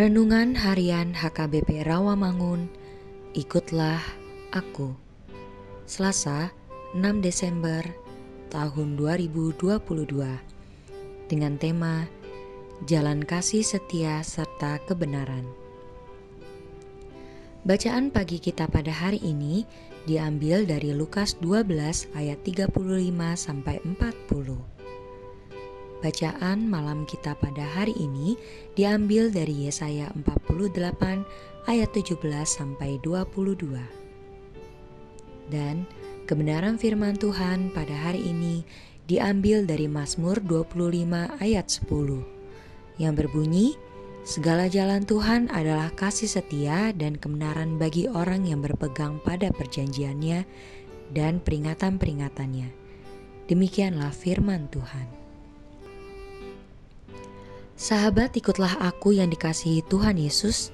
Renungan Harian HKBP Rawamangun, ikutlah aku. Selasa, 6 Desember tahun 2022. Dengan tema Jalan Kasih Setia serta Kebenaran. Bacaan pagi kita pada hari ini diambil dari Lukas 12 ayat 35 sampai 40. Bacaan malam kita pada hari ini diambil dari Yesaya 48 ayat 17 sampai 22. Dan kebenaran firman Tuhan pada hari ini diambil dari Mazmur 25 ayat 10 yang berbunyi Segala jalan Tuhan adalah kasih setia dan kebenaran bagi orang yang berpegang pada perjanjiannya dan peringatan-peringatannya. Demikianlah firman Tuhan. Sahabat, ikutlah aku yang dikasihi Tuhan Yesus.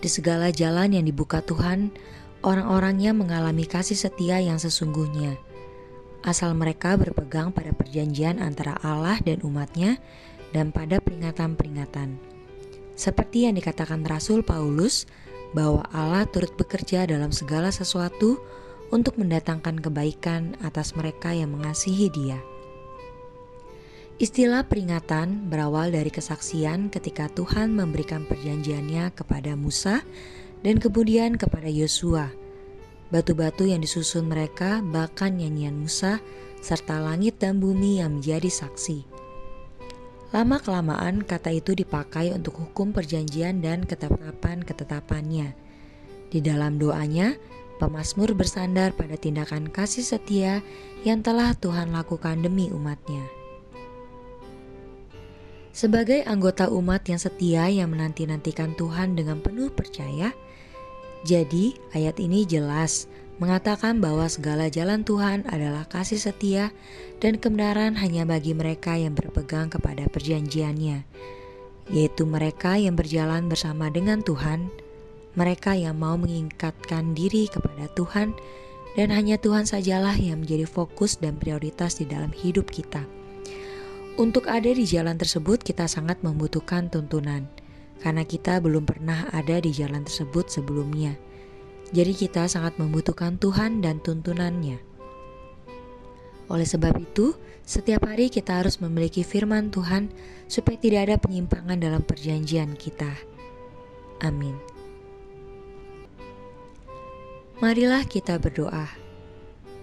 Di segala jalan yang dibuka Tuhan, orang-orangnya mengalami kasih setia yang sesungguhnya. Asal mereka berpegang pada perjanjian antara Allah dan umatnya dan pada peringatan-peringatan. Seperti yang dikatakan Rasul Paulus, bahwa Allah turut bekerja dalam segala sesuatu untuk mendatangkan kebaikan atas mereka yang mengasihi Dia. Istilah peringatan berawal dari kesaksian ketika Tuhan memberikan perjanjiannya kepada Musa dan kemudian kepada Yosua. Batu-batu yang disusun mereka bahkan nyanyian Musa serta langit dan bumi yang menjadi saksi. Lama-kelamaan kata itu dipakai untuk hukum perjanjian dan ketetapan-ketetapannya. Di dalam doanya, pemazmur bersandar pada tindakan kasih setia yang telah Tuhan lakukan demi umatnya. Sebagai anggota umat yang setia yang menanti-nantikan Tuhan dengan penuh percaya, jadi ayat ini jelas mengatakan bahwa segala jalan Tuhan adalah kasih setia dan kebenaran hanya bagi mereka yang berpegang kepada perjanjiannya, yaitu mereka yang berjalan bersama dengan Tuhan, mereka yang mau mengingkatkan diri kepada Tuhan, dan hanya Tuhan sajalah yang menjadi fokus dan prioritas di dalam hidup kita. Untuk ada di jalan tersebut, kita sangat membutuhkan tuntunan, karena kita belum pernah ada di jalan tersebut sebelumnya. Jadi, kita sangat membutuhkan Tuhan dan tuntunannya. Oleh sebab itu, setiap hari kita harus memiliki firman Tuhan supaya tidak ada penyimpangan dalam perjanjian kita. Amin. Marilah kita berdoa.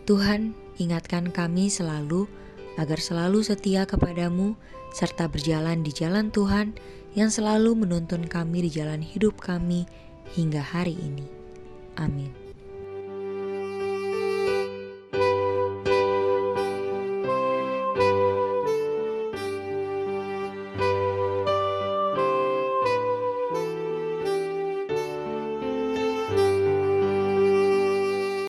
Tuhan, ingatkan kami selalu agar selalu setia kepadamu serta berjalan di jalan Tuhan yang selalu menuntun kami di jalan hidup kami hingga hari ini. Amin.